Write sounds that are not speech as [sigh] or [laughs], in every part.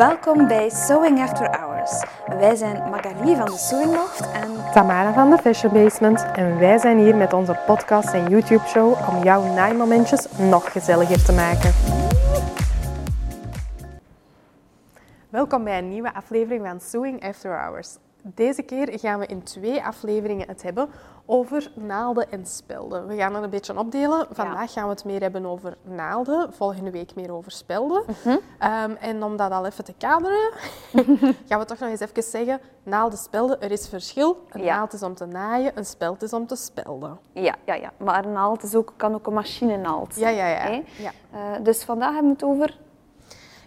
Welkom bij Sewing After Hours. Wij zijn Magali van de Sewing Loft en Tamara van de Fashion Basement en wij zijn hier met onze podcast en YouTube show om jouw naaimomentjes nog gezelliger te maken. Welkom bij een nieuwe aflevering van Sewing After Hours. Deze keer gaan we in twee afleveringen het hebben over naalden en spelden. We gaan het een beetje opdelen. Vandaag gaan we het meer hebben over naalden, volgende week meer over spelden. Ehm, en om dat al even te kaderen, [laughs] gaan we toch nog eens even zeggen, naalden, spelden, er is verschil. Een Ja. naald is om te naaien, een speld is om te spelden. ja, ja, ja. maar een naald is ook, kan ook een machinenaald Ja, ja, ja. ja. Eh, dus vandaag hebben we het over...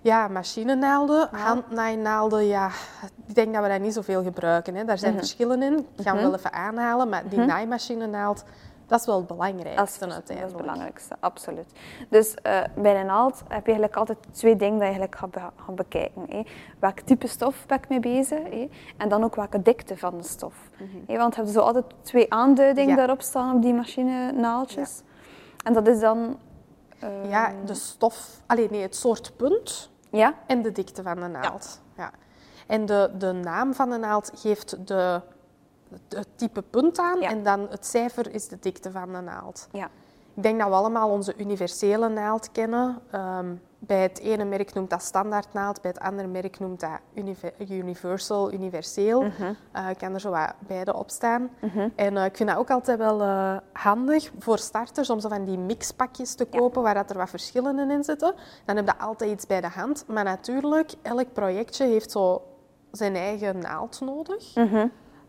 Ja, machinenaalden, handnaainaalden, ja, ik denk dat we dat niet zoveel gebruiken. Hè. Daar zijn verschillen in. Ik ga hem wel even aanhalen, maar die naaimachinenaald, dat is wel het belangrijkste Dat is, dat is uiteindelijk. het belangrijkste, absoluut. Dus eh, bij een naald heb je eigenlijk altijd twee dingen dat je eigenlijk gaat, be- gaat bekijken. Hè. Welk type stof ben ik mee bezig? Hè? En dan ook welke dikte van de stof. Hè, want je hebt zo altijd twee aanduidingen Ja. daarop staan op die machinenaaltjes. En dat is dan... eh, Ja, de stof, alleen nee, het soort punt ja? en de dikte van de naald. Ja. En de, de naam van de naald geeft de, het type punt aan Ja. en dan het cijfer is de dikte van de naald. Ja. Ik denk dat we allemaal onze universele naald kennen. Ehm, bij het ene merk noemt dat standaardnaald, bij het andere merk noemt dat unive- universal, universeel. Eh, ik kan er zo wat beide op staan. En eh, ik vind dat ook altijd wel eh, handig voor starters om zo van die mixpakjes te kopen waar dat er wat verschillen in zitten. Dan heb je altijd iets bij de hand. Maar natuurlijk, elk projectje heeft zo zijn eigen naald nodig.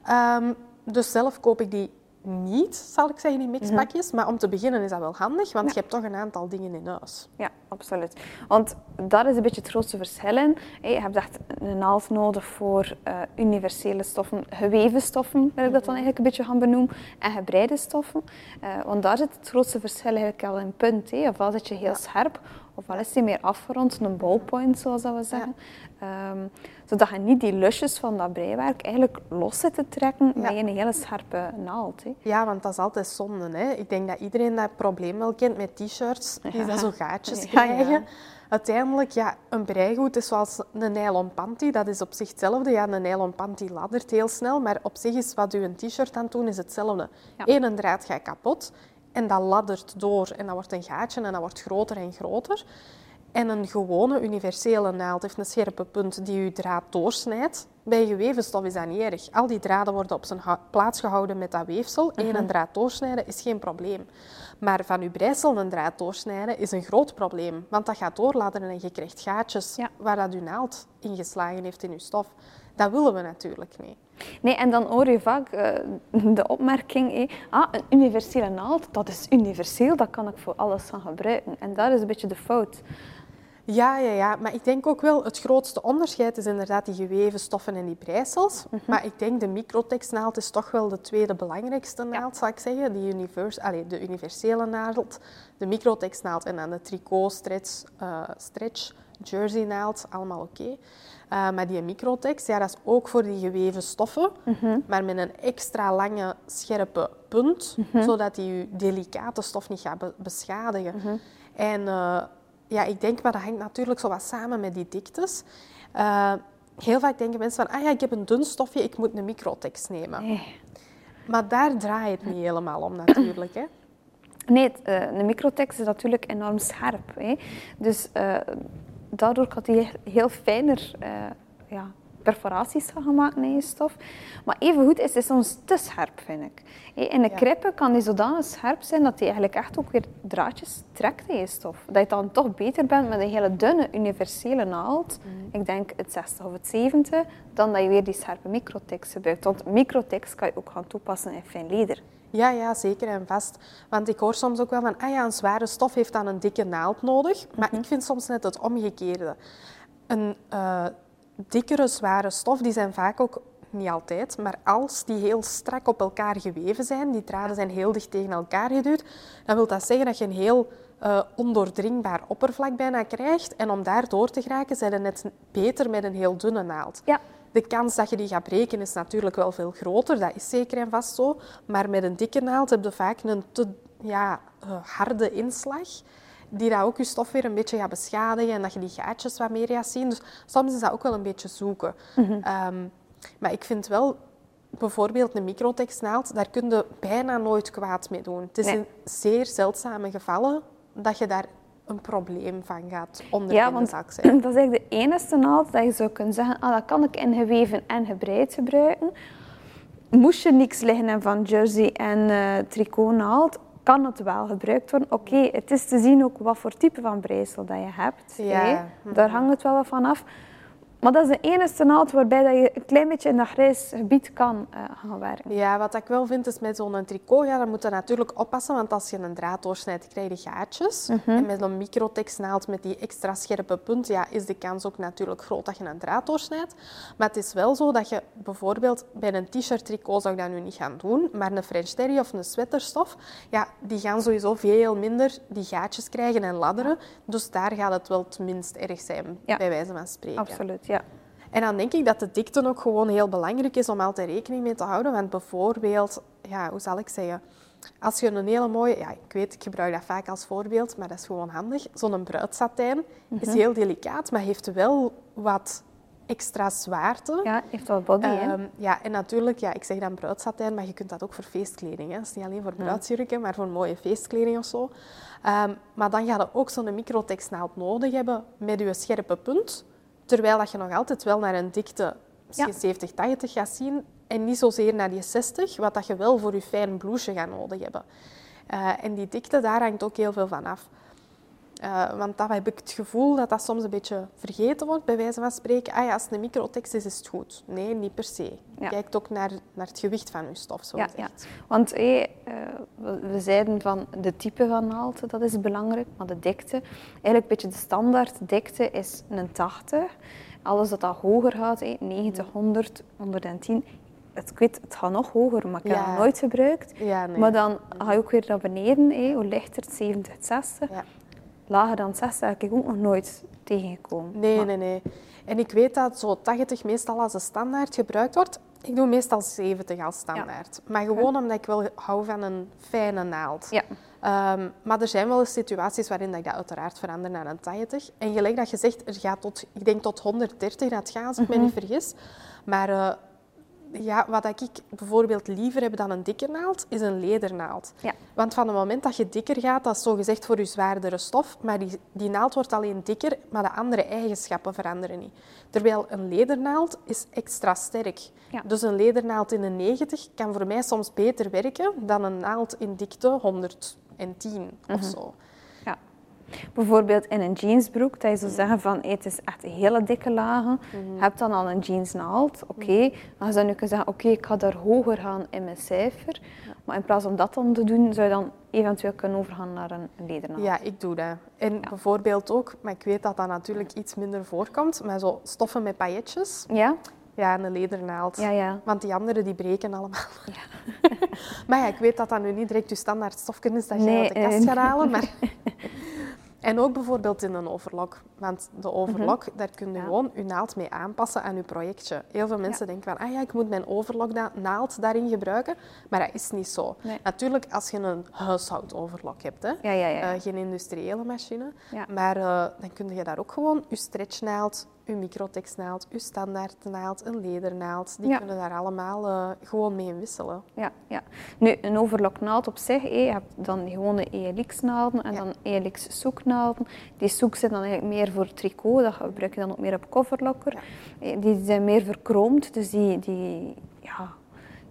Ehm, dus zelf koop ik die niet, zal ik zeggen, die mixpakjes. Maar om te beginnen is dat wel handig, want je hebt toch een aantal dingen in huis. Ja, absoluut. Want daar is een beetje het grootste verschil in. Je hebt echt een naald nodig voor eh, universele stoffen, geweven stoffen, wil ik dat dan eigenlijk een beetje gaan benoemen, en gebreide stoffen. Eh, want daar zit het grootste verschil eigenlijk al in punt. Ofwel zit je heel scherp, ofwel is die meer afgerond, een ballpoint zoals dat we zeggen. Ehm, zodat je niet die lusjes van dat breiwerk eigenlijk los zit te trekken met een hele scherpe naald. Hè. Ja, want dat is altijd zonde. Hè? Ik denk dat iedereen dat probleem wel kent met t-shirts, die dat zo gaatjes [laughs] Ja, krijgen. Uiteindelijk, ja, een breigoed is zoals een nylon panty. Dat is op zich hetzelfde. Ja, een nylon panty laddert heel snel, maar op zich is wat u een t-shirt aan het doen, is hetzelfde. Eén draad gaat kapot en dat laddert door en dat wordt een gaatje en dat wordt groter en groter. En een gewone universele naald heeft een scherpe punt die uw draad doorsnijdt. Bij geweven stof is dat niet erg. Al die draden worden op zijn plaats gehouden met dat weefsel. Eén een draad doorsnijden is geen probleem. Maar van uw breisel een draad doorsnijden is een groot probleem. Want dat gaat doorladderen en je krijgt gaatjes Ja. waar dat uw naald ingeslagen heeft in uw stof. Dat willen we natuurlijk niet. Nee, en dan hoor je vaak eh, de opmerking, ah, een universele naald, dat is universeel, dat kan ik voor alles gaan gebruiken. En dat is een beetje de fout. Ja, ja, ja, maar ik denk ook wel het grootste onderscheid is inderdaad die geweven stoffen en die breisels. Maar ik denk de microtextnaald is toch wel de tweede belangrijkste naald, zal ik zeggen. Die univers, allee, de universele naald, de microtextnaald en dan de tricot, stretch, eh, stretch jersey naald, allemaal oké. Eh, maar die microtex, ja, dat is ook voor die geweven stoffen, maar met een extra lange, scherpe punt, zodat die je delicate stof niet gaat be- beschadigen. En eh, ja, ik denk, maar dat hangt natuurlijk zo wat samen met die diktes. Eh, heel vaak denken mensen van, ah ja, ik heb een dun stofje, ik moet een microtex nemen. Nee, Maar daar draait het niet helemaal om natuurlijk. Hè. nee eh, de microtext is natuurlijk enorm scherp. Hè. Dus eh, daardoor kan die heel fijner ja, perforaties gaan gemaakt in je stof. Maar evengoed is het soms te scherp, vind ik. In de Ja. krippen kan die zodanig scherp zijn dat die eigenlijk echt ook weer draadjes trekt in je stof. Dat je dan toch beter bent met een hele dunne universele naald, ik denk het 60 of het 70, dan dat je weer die scherpe microtex gebruikt. Want microtex kan je ook gaan toepassen in fijn leder. Ja, ja, zeker en vast. Want ik hoor soms ook wel van, ah ja, een zware stof heeft dan een dikke naald nodig. Maar ik vind soms net het omgekeerde. Een eh, dikkere, zware stof, die zijn vaak ook, niet altijd, maar als die heel strak op elkaar geweven zijn, die draden zijn heel dicht tegen elkaar geduwd, dan wil dat zeggen dat je een heel eh, ondoordringbaar oppervlak bijna krijgt. En om daar door te geraken, zijn je net beter met een heel dunne naald. Ja, De kans dat je die gaat breken is natuurlijk wel veel groter, dat is zeker en vast zo. Maar met een dikke naald heb je vaak een te ja, eh, harde inslag. Die dat ook je stof weer een beetje gaat beschadigen en dat je die gaatjes wat meer gaat zien. Dus soms is dat ook wel een beetje zoeken. Ehm, maar ik vind wel, bijvoorbeeld een microtextnaald, daar kun je bijna nooit kwaad mee doen. Het is Nee. in zeer zeldzame gevallen dat je daar een probleem van gaat Ja, ondervinden, want [clears throat] dat is eigenlijk de enige naald dat je zou kunnen zeggen, ah, dat kan ik in geweven en gebreid gebruiken. Moest je niks liggen van jersey en eh tricotnaald, kan het wel gebruikt worden. Oké, het is te zien ook wat voor type van breisel dat je hebt. Ja. Daar hangt het wel wat van af. Maar dat is de enige naald waarbij dat je een klein beetje in dat grijs gebied kan eh, gaan werken. Ja, wat ik wel vind is met zo'n tricot, ja, dan moet je natuurlijk oppassen, want als je een draad doorsnijdt, krijg je gaatjes. En met een microtextnaald met die extra scherpe punt, ja, is de kans ook natuurlijk groot dat je een draad doorsnijdt. Maar het is wel zo dat je bijvoorbeeld bij een t-shirt tricot zou ik dat nu niet gaan doen, maar een French terry of een sweaterstof, ja, die gaan sowieso veel minder die gaatjes krijgen en ladderen. Dus daar gaat het wel het minst erg zijn, Ja. bij wijze van spreken. Absoluut, ja. En dan denk ik dat de dikte ook gewoon heel belangrijk is om altijd rekening mee te houden. Want bijvoorbeeld, ja, hoe zal ik zeggen? Als je een hele mooie, ja, ik weet, ik gebruik dat vaak als voorbeeld, maar dat is gewoon handig. Zo'n bruidsatijn is heel delicaat, maar heeft wel wat extra zwaarte. Ja, heeft wel body, hè. Ehm, ja, en natuurlijk, ja, ik zeg dan bruidsatijn, maar je kunt dat ook voor feestkleding. Hè. Dat is niet alleen voor bruidsjurken, maar voor mooie feestkleding of zo. Ehm, maar dan ga je ook zo'n microtextnaald nodig hebben met je scherpe punt. Terwijl dat je nog altijd wel naar een dikte misschien Ja. 70, 80 gaat zien. En niet zozeer naar die 60, wat dat je wel voor je fijn blouseje gaat nodig hebben. Eh, en die dikte, daar hangt ook heel veel van af. Eh, want dan heb ik het gevoel dat dat soms een beetje vergeten wordt, bij wijze van spreken. Ah ja, als het een microtext is, is het goed. Nee, niet per se. Ja. Kijk ook naar, naar het gewicht van je stof, zo Ja, ja. Want hé, eh, we, zeiden van de type van naald, dat is belangrijk, maar de dikte. Eigenlijk een beetje de standaard dikte is een 80. Alles dat dat hoger gaat, hé, 90, 100, 110. Het, ik weet, het gaat nog hoger, maar ik heb Ja. het nooit gebruikt. Ja, nee. Maar dan ga je ook weer naar beneden. hé. Hoe lichter het 70, 60. Ja. Lager dan 60 heb ik ook nog nooit tegengekomen. Nee, Maar- nee, nee. En ik weet dat zo 80 meestal als een standaard gebruikt wordt. Ik doe meestal 70 als standaard. Maar gewoon omdat ik wel hou van een fijne naald. Ja. Ehm, maar er zijn wel eens situaties waarin dat ik dat uiteraard verander naar een 80. En gelijk dat je zegt, er gaat tot, ik denk tot 130 dat gaat, als ik me niet vergis. Maar eh, ja, wat ik bijvoorbeeld liever heb dan een dikke naald, is een ledernaald. Ja. Want van het moment dat je dikker gaat, dat is zogezegd voor je zwaardere stof, maar die, die naald wordt alleen dikker, maar de andere eigenschappen veranderen niet. Terwijl een ledernaald is extra sterk. Ja. Dus een ledernaald in een 90 kan voor mij soms beter werken dan een naald in dikte 110 of zo. Ja. Bijvoorbeeld in een jeansbroek, dat je zou zeggen van hey, het is echt hele dikke lagen. Je hebt dan al een jeansnaald, oké. Dan zou je kunnen zeggen, oké, ik ga daar hoger gaan in mijn cijfer. Maar in plaats van dat dan te doen, zou je dan eventueel kunnen overgaan naar een ledernaald. Ja, ik doe dat. En bijvoorbeeld ook, maar ik weet dat dat natuurlijk iets minder voorkomt, maar zo stoffen met pailletjes. Ja? Ja, een ledernaald. Ja, ja. Want die anderen die breken allemaal. [laughs] maar ja, ik weet dat dat nu niet direct je standaard stofje is dat je Nee, uit de kast eh, gaat halen. Maar... [laughs] En ook bijvoorbeeld in een overlock. Want de overlock, daar kun je Mhm. Ja. gewoon je naald mee aanpassen aan je projectje. Heel veel mensen denken van, ah ja, ik moet mijn overlock naald daarin gebruiken. Maar dat is niet zo. Nee. Natuurlijk, als je een huishoudoverlock hebt, hè, Ja, eh, geen industriële machine. Maar eh, dan kun je daar ook gewoon je stretchnaald, je microtexnaald, je standaardnaald, een ledernaald. Die kunnen daar allemaal eh, gewoon mee wisselen. Ja, ja. Nu, een overloknaald op zich, je hebt dan gewone ELX-naalden en dan ELX-zoeknaalden. Die zoek zijn dan eigenlijk meer voor tricot, dat gebruik je dan ook meer op coverlocker. Eh, Die zijn meer verkroomd, dus die, die, ja,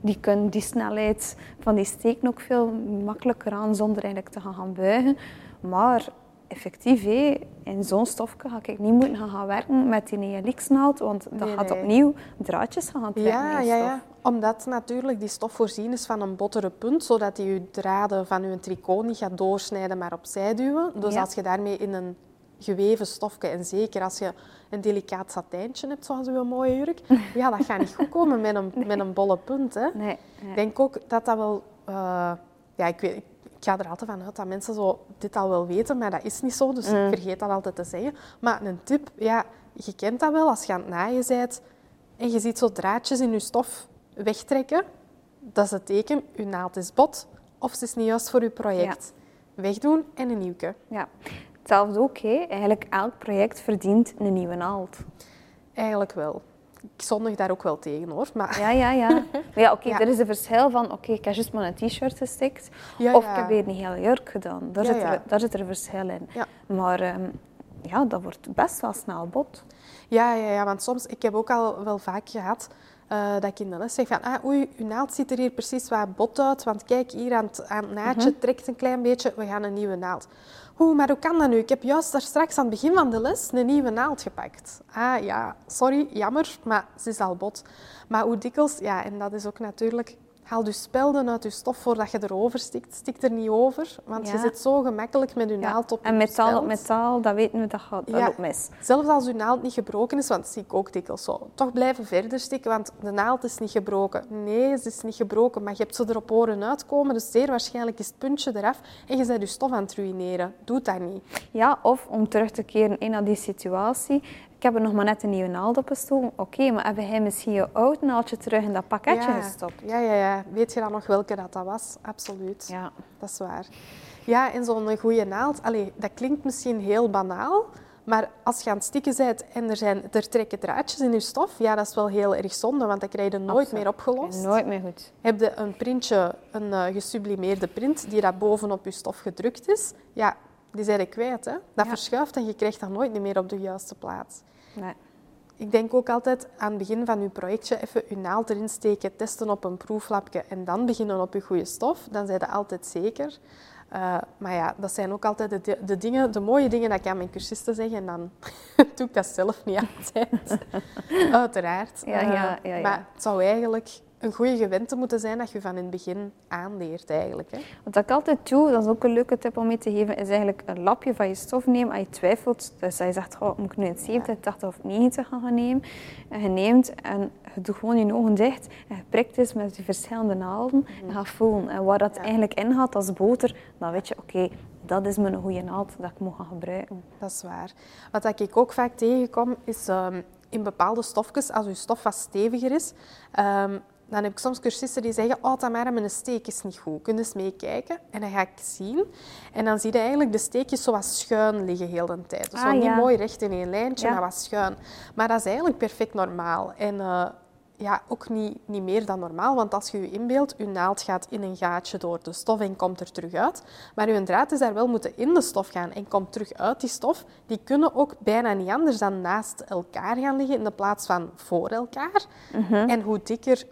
die kunnen die snelheid van die steken ook veel makkelijker aan zonder eigenlijk te gaan, buigen. Maar effectief, hé, in zo'n stofje ga ik niet moeten gaan, werken met die ELX-naald, want dat Nee, gaat nee. opnieuw draadjes gaan trekken Ja, ja, ja. Omdat natuurlijk die stof voorzien is van een bottere punt, zodat die je draden van je tricot niet gaat doorsnijden, maar opzij duwen. Dus Ja. als je daarmee in een geweven stofje, en zeker als je een delicaat satijntje hebt, zoals uw mooie jurk, [laughs] ja, dat gaat niet goed komen met een, met een bolle punt. Hè. Nee, Ik nee. denk ook dat dat wel... eh, ja, ik, weet, ik ga er altijd van uit dat mensen zo dit al wel weten, maar dat is niet zo. Dus Mm. ik vergeet dat altijd te zeggen. Maar een tip, ja, je kent dat wel als je aan het naaien bent en je ziet zo draadjes in je stof wegtrekken. Dat is het teken, je naald is bot of ze is niet juist voor je project. wegdoen en een nieuwke. Ja, hetzelfde ook. Hè. Eigenlijk elk project verdient een nieuwe naald. Eigenlijk wel. Ik zondig daar ook wel tegen hoor. Maar... Ja, ja, ja. [laughs] Maar ja, oké, er is een verschil van, oké, ik heb juist maar een t-shirt gestikt. Ja, of ja. ik heb weer een hele jurk gedaan. Daar, zit, er, daar zit er een verschil in. Maar ehm, ja, dat wordt best wel snel bot. Ja, ja, ja, want soms, ik heb ook al wel vaak gehad eh, dat ik in de les zeg van, ah, oei, uw naald ziet er hier precies wat bot uit, want kijk, hier aan het, aan het naadje trekt een klein beetje, we gaan een nieuwe naald. Oeh, maar hoe kan dat nu? Ik heb juist daar straks aan het begin van de les een nieuwe naald gepakt. Ah ja, sorry, jammer, maar ze is al bot. Maar hoe dikwijls, ja, en dat is ook natuurlijk, haal je spelden uit je stof voordat je erover stikt. Stik er niet over, want je zit zo gemakkelijk met je naald op en je metaal op metaal, dat weten we, dat gaat dat loopt mis. Zelfs als uw naald niet gebroken is, want dat zie ik ook dikwijls zo, toch blijven verder stikken, want de naald is niet gebroken. Nee, ze is niet gebroken, maar je hebt ze er op oren uitkomen, dus zeer waarschijnlijk is het puntje eraf en je bent je stof aan het ruïneren. Doe dat niet. Ja, of om terug te keren in naar die situatie. Ik heb er nog maar net een nieuwe naald opgestoken. Oké, maar hebben hij misschien je oud naaldje terug in dat pakketje ja. gestopt? Ja, ja, ja. Weet je dan nog welke dat, dat was? Absoluut. Ja. Dat is waar. Ja, en zo'n goede naald, allee, dat klinkt misschien heel banaal, maar als je aan het stikken bent en er, zijn, er trekken draadjes in je stof, ja, dat is wel heel erg zonde, want dat krijg je nooit Absoluut. meer opgelost. Nooit meer goed. Heb je een printje, een eh, gesublimeerde print, die daar bovenop je stof gedrukt is, ja, die zijn kwijt. Hè? Dat Ja. verschuift en je krijgt dat nooit meer op de juiste plaats. Nee. Ik denk ook altijd aan het begin van je projectje even je naald erin steken, testen op een proeflapje en dan beginnen op je goede stof. Dan zijn je altijd zeker. Eh, maar ja, dat zijn ook altijd de, de dingen, de mooie dingen dat ik aan mijn cursisten zeg en dan [laughs] doe ik dat zelf niet altijd. [laughs] Uiteraard. Ja, Eh, ja, ja, ja. Maar het zou eigenlijk een goede gewente moeten zijn dat je van in het begin aanleert eigenlijk. Hè? Wat ik altijd doe, dat is ook een leuke tip om mee te geven, is eigenlijk een lapje van je stof nemen als je twijfelt. Dus als je zegt, oh, moet ik nu een 70, 80 of 90 gaan nemen? En je neemt en je doet gewoon je ogen dicht en je prikt eens met die verschillende naalden en gaat voelen. En waar dat. Ja. eigenlijk in gaat als boter, dan weet je, oké, dat is mijn goede naald dat ik moet gaan gebruiken. Dat is waar. Wat ik ook vaak tegenkom, is ehm, in bepaalde stofjes, als uw stof wat steviger is, ehm, dan heb ik soms cursisten die zeggen, oh Tamara, mijn steek is niet goed. Kun je eens meekijken? En dan ga ik zien. En dan zie je eigenlijk de steekjes zo wat schuin liggen heel de tijd. Dus Ah, niet mooi recht in één lijntje, Ja. maar wat schuin. Maar dat is eigenlijk perfect normaal. En eh, ja, ook niet, niet meer dan normaal, want als je je inbeeldt, je naald gaat in een gaatje door de stof en komt er terug uit. Maar je draad is daar wel moeten in de stof gaan en komt terug uit die stof. Die kunnen ook bijna niet anders dan naast elkaar gaan liggen in de plaats van voor elkaar. En hoe dikker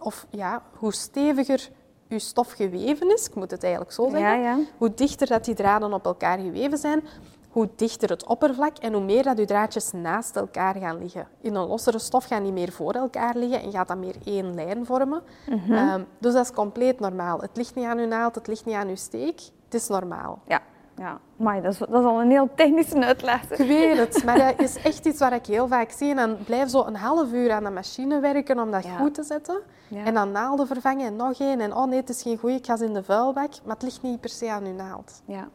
of ja, hoe steviger je stof geweven is, ik moet het eigenlijk zo zeggen, Ja, ja. hoe dichter dat die draden op elkaar geweven zijn, hoe dichter het oppervlak en hoe meer dat je draadjes naast elkaar gaan liggen. In een lossere stof gaan die meer voor elkaar liggen en gaat dat meer één lijn vormen. Ehm, dus dat is compleet normaal. Het ligt niet aan uw naald, het ligt niet aan uw steek. Het is normaal. Ja, ja. Maar dat is, dat is al een heel technische uitleg. Ik weet het, maar dat is echt iets wat ik heel vaak zie. En dan blijf zo een half uur aan de machine werken om dat Ja. goed te zetten. Ja. En dan naalden vervangen en nog één. En oh nee, het is geen goeie, ik ga ze in de vuilbak. Maar het ligt niet per se aan uw naald. Ja.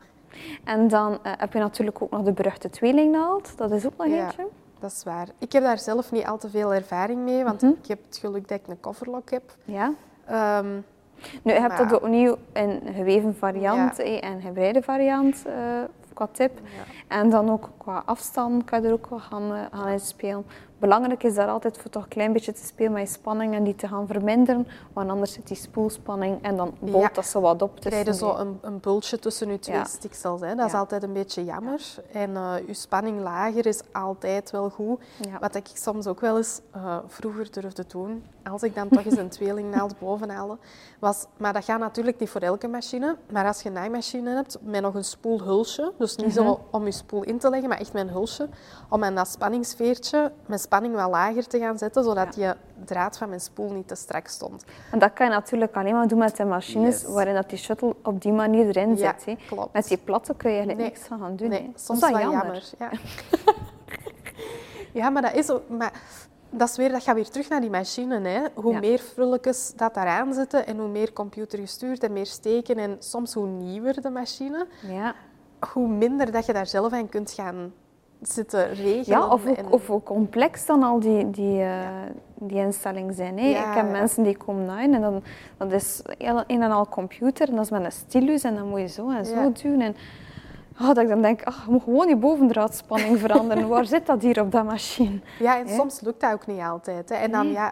En dan eh, heb je natuurlijk ook nog de beruchte tweelingnaald. Dat is ook nog Ja. eentje. Dat is waar. Ik heb daar zelf niet al te veel ervaring mee, want Mhm. ik heb het geluk dat ik een coverlock heb. Ja. Ehm, Nu, je hebt dat opnieuw in geweven variant eh, en gebreide variant eh, qua tip. ja. En dan ook qua afstand kan je er ook wel gaan, eh, gaan inspelen. Belangrijk is daar altijd voor toch een klein beetje te spelen met je spanning en die te gaan verminderen. Want anders zit die spoelspanning en dan bolt Ja. dat zo wat op. krijg je tussen zo een, een bultje tussen je twee Ja. stiksels. Hè. Dat is altijd een beetje jammer. En eh je spanning lager is altijd wel goed. Wat ik soms ook wel eens eh, vroeger durfde doen, als ik dan toch eens een [laughs] tweelingnaald boven haalde, was... Maar dat gaat natuurlijk niet voor elke machine. Maar als je een naaimachine hebt met nog een spoelhulsje, dus niet Mhm. zo om je spoel in te leggen, maar echt met een hulsje, om aan dat spanningsveertje mijn spanning wat lager te gaan zetten, zodat die draad van mijn spoel niet te strak stond. En dat kan je natuurlijk alleen maar doen met de machines Yes. waarin dat die shuttle op die manier erin Ja, zit. hè. klopt. Met die platte kun je eigenlijk Nee. niks van gaan doen. Dat is soms dat wel jammer. jammer. Ja. [laughs] ja, maar dat is ook... Maar dat, is weer, dat gaat weer terug naar die machine. Hè. Hoe Ja. meer frulletjes dat daaraan zitten en hoe meer computergestuurd en meer steken en soms hoe nieuwer de machine, Ja. hoe minder dat je daar zelf aan kunt gaan zitten regelen. Ja, of en- of hoe complex dan al die, die, eh, die instellingen zijn. Hè. Ja, ik heb ja. mensen die komen naar en dan, dat is een en al computer en dat is met een stylus en dan moet je zo en zo Ja. doen. En, oh, dat ik dan denk, ach, je moet gewoon je bovendraadspanning veranderen. [laughs] Waar zit dat hier op dat machine? Ja, en soms lukt dat ook niet altijd. Hè. En dan, ja,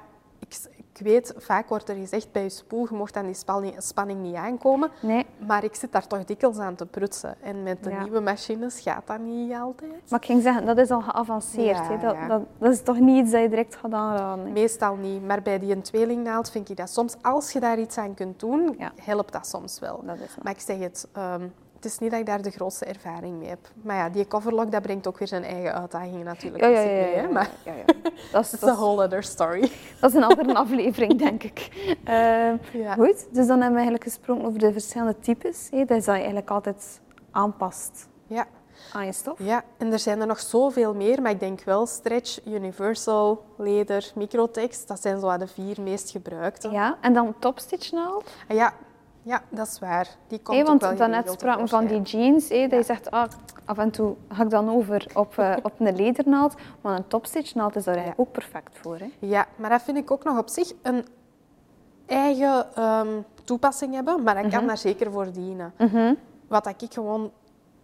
ik, weet, vaak wordt er gezegd bij je spoel, je mocht aan die spanning, spanning niet aankomen. Nee, Maar ik zit daar toch dikwijls aan te prutsen. En met de Ja. nieuwe machines gaat dat niet altijd. maar ik ging zeggen, dat is al geavanceerd. Ja. Dat, ja. dat, dat is toch niet iets dat je direct gaat aanraden. Meestal niet, maar bij die tweelingnaald vind ik dat soms, als je daar iets aan kunt doen, Ja. helpt dat soms wel. Dat. Maar ik zeg het, ehm, het is niet dat ik daar de grootste ervaring mee heb. Maar ja, die coverlock, dat brengt ook weer zijn eigen uitdagingen natuurlijk Ja, ja, ja, mee, hè. Maar ja, ja. [laughs] Dat is, is- whole other story. dat is een andere [laughs] aflevering, denk ik. Eh, Ja. Goed, dus dan hebben we eigenlijk gesproken over de verschillende types. Hè, dat je eigenlijk altijd aanpast Ja. aan je stof. ja, en er zijn er nog zoveel meer, maar ik denk wel stretch, universal, leder, microtext, dat zijn zo de vier meest gebruikte. Ja, en dan topstitch naald. Ah, ja, ja, dat is waar. Die komt Hé, ook want wel daarnet spraken we van die jeans. Hé, dat je zegt, ah, af en toe ga ik dan over op, eh, [laughs] op een ledernaald. Maar een topstitch naald is daar eigenlijk ook perfect voor. Hè? Ja, maar dat vind ik ook nog op zich een eigen ehm, toepassing hebben, maar dat kan daar zeker voor dienen. Mhm. Wat ik gewoon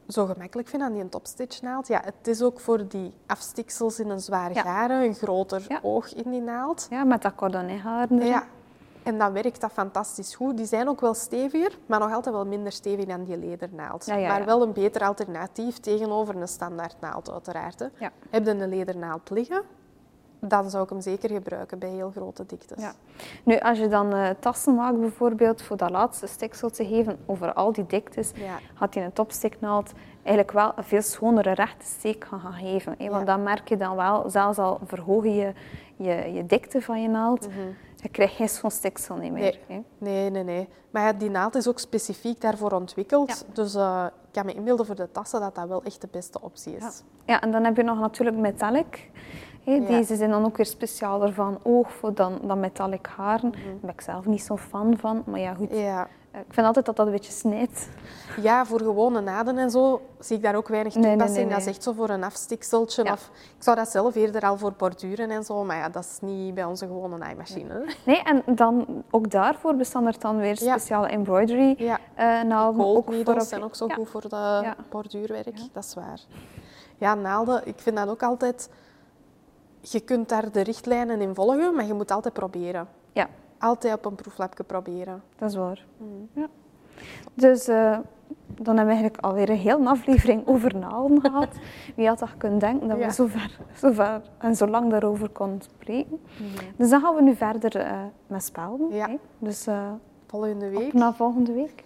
zo gemakkelijk vind aan die topstitchnaald, ja, het is ook voor die afstiksels in een zwaar Ja. garen, een groter Ja. oog in die naald. Ja, met dat cordonnethaar erin. Ja, en dan werkt dat fantastisch goed. Die zijn ook wel steviger, maar nog altijd wel minder stevig dan die ledernaald. Ja, ja, maar wel een beter alternatief tegenover een standaardnaald, uiteraard. Hè. Heb je een ledernaald liggen, dan zou ik hem zeker gebruiken bij heel grote diktes. Ja. Nu, als je dan eh, tassen maakt bijvoorbeeld, voor dat laatste stiksel te geven over al die diktes, Ja. had je een topstiknaald eigenlijk wel een veel schonere rechte steek gaan geven. Hè? Want Ja. dan merk je dan wel, zelfs al verhoog je je, je dikte van je naald, je krijgt geen stiksel niet meer. Nee. Nee, nee, nee. Maar ja, die naald is ook specifiek daarvoor ontwikkeld. Dus eh, ik kan me inbeelden voor de tassen dat dat wel echt de beste optie is. Ja. ja, en dan heb je nog natuurlijk metallic. Ja. Deze zijn dan ook weer specialer van oog voor dan, dan metallic haren. Daar ben ik zelf niet zo'n fan van. Maar ja, goed. Ja. Eh, Ik vind altijd dat dat een beetje snijdt. ja, voor gewone naden en zo zie ik daar ook weinig Nee, nee, toepassing. nee, Dat is echt zo voor een afstikseltje. Ja. Of, ik zou dat zelf eerder al voor borduren en zo, maar ja, dat is niet bij onze gewone naaimachine. Nee, en dan ook daarvoor bestaan er dan weer Ja. speciale embroidery Ja. eh naalden. Ook voor zijn ook zo ja. goed voor de borduurwerk, dat is waar. Ja, naalden, ik vind dat ook altijd... Je kunt daar de richtlijnen in volgen, maar je moet altijd proberen. Ja, Altijd op een proeflabje proberen. dat is waar. Mm. Ja. Dus eh, dan hebben we eigenlijk alweer een hele aflevering over naalden gehad. [laughs] Wie had dat kunnen denken dat Ja. we zo ver, zo ver en zo lang daarover konden spreken. Dus dan gaan we nu verder eh, met spelden. Ja. hè. Dus eh, Volgende week. op naar volgende week.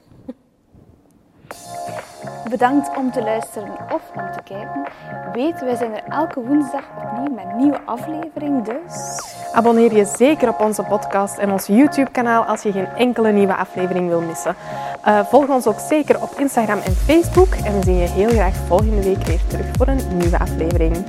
Bedankt om te luisteren of om te kijken. Weet, wij zijn er elke woensdag opnieuw met een nieuwe aflevering. Dus Abonneer je zeker op onze podcast en ons YouTube-kanaal als je geen enkele nieuwe aflevering wil missen. Eh, volg ons ook zeker op Instagram en Facebook en we zien je heel graag volgende week weer terug voor een nieuwe aflevering.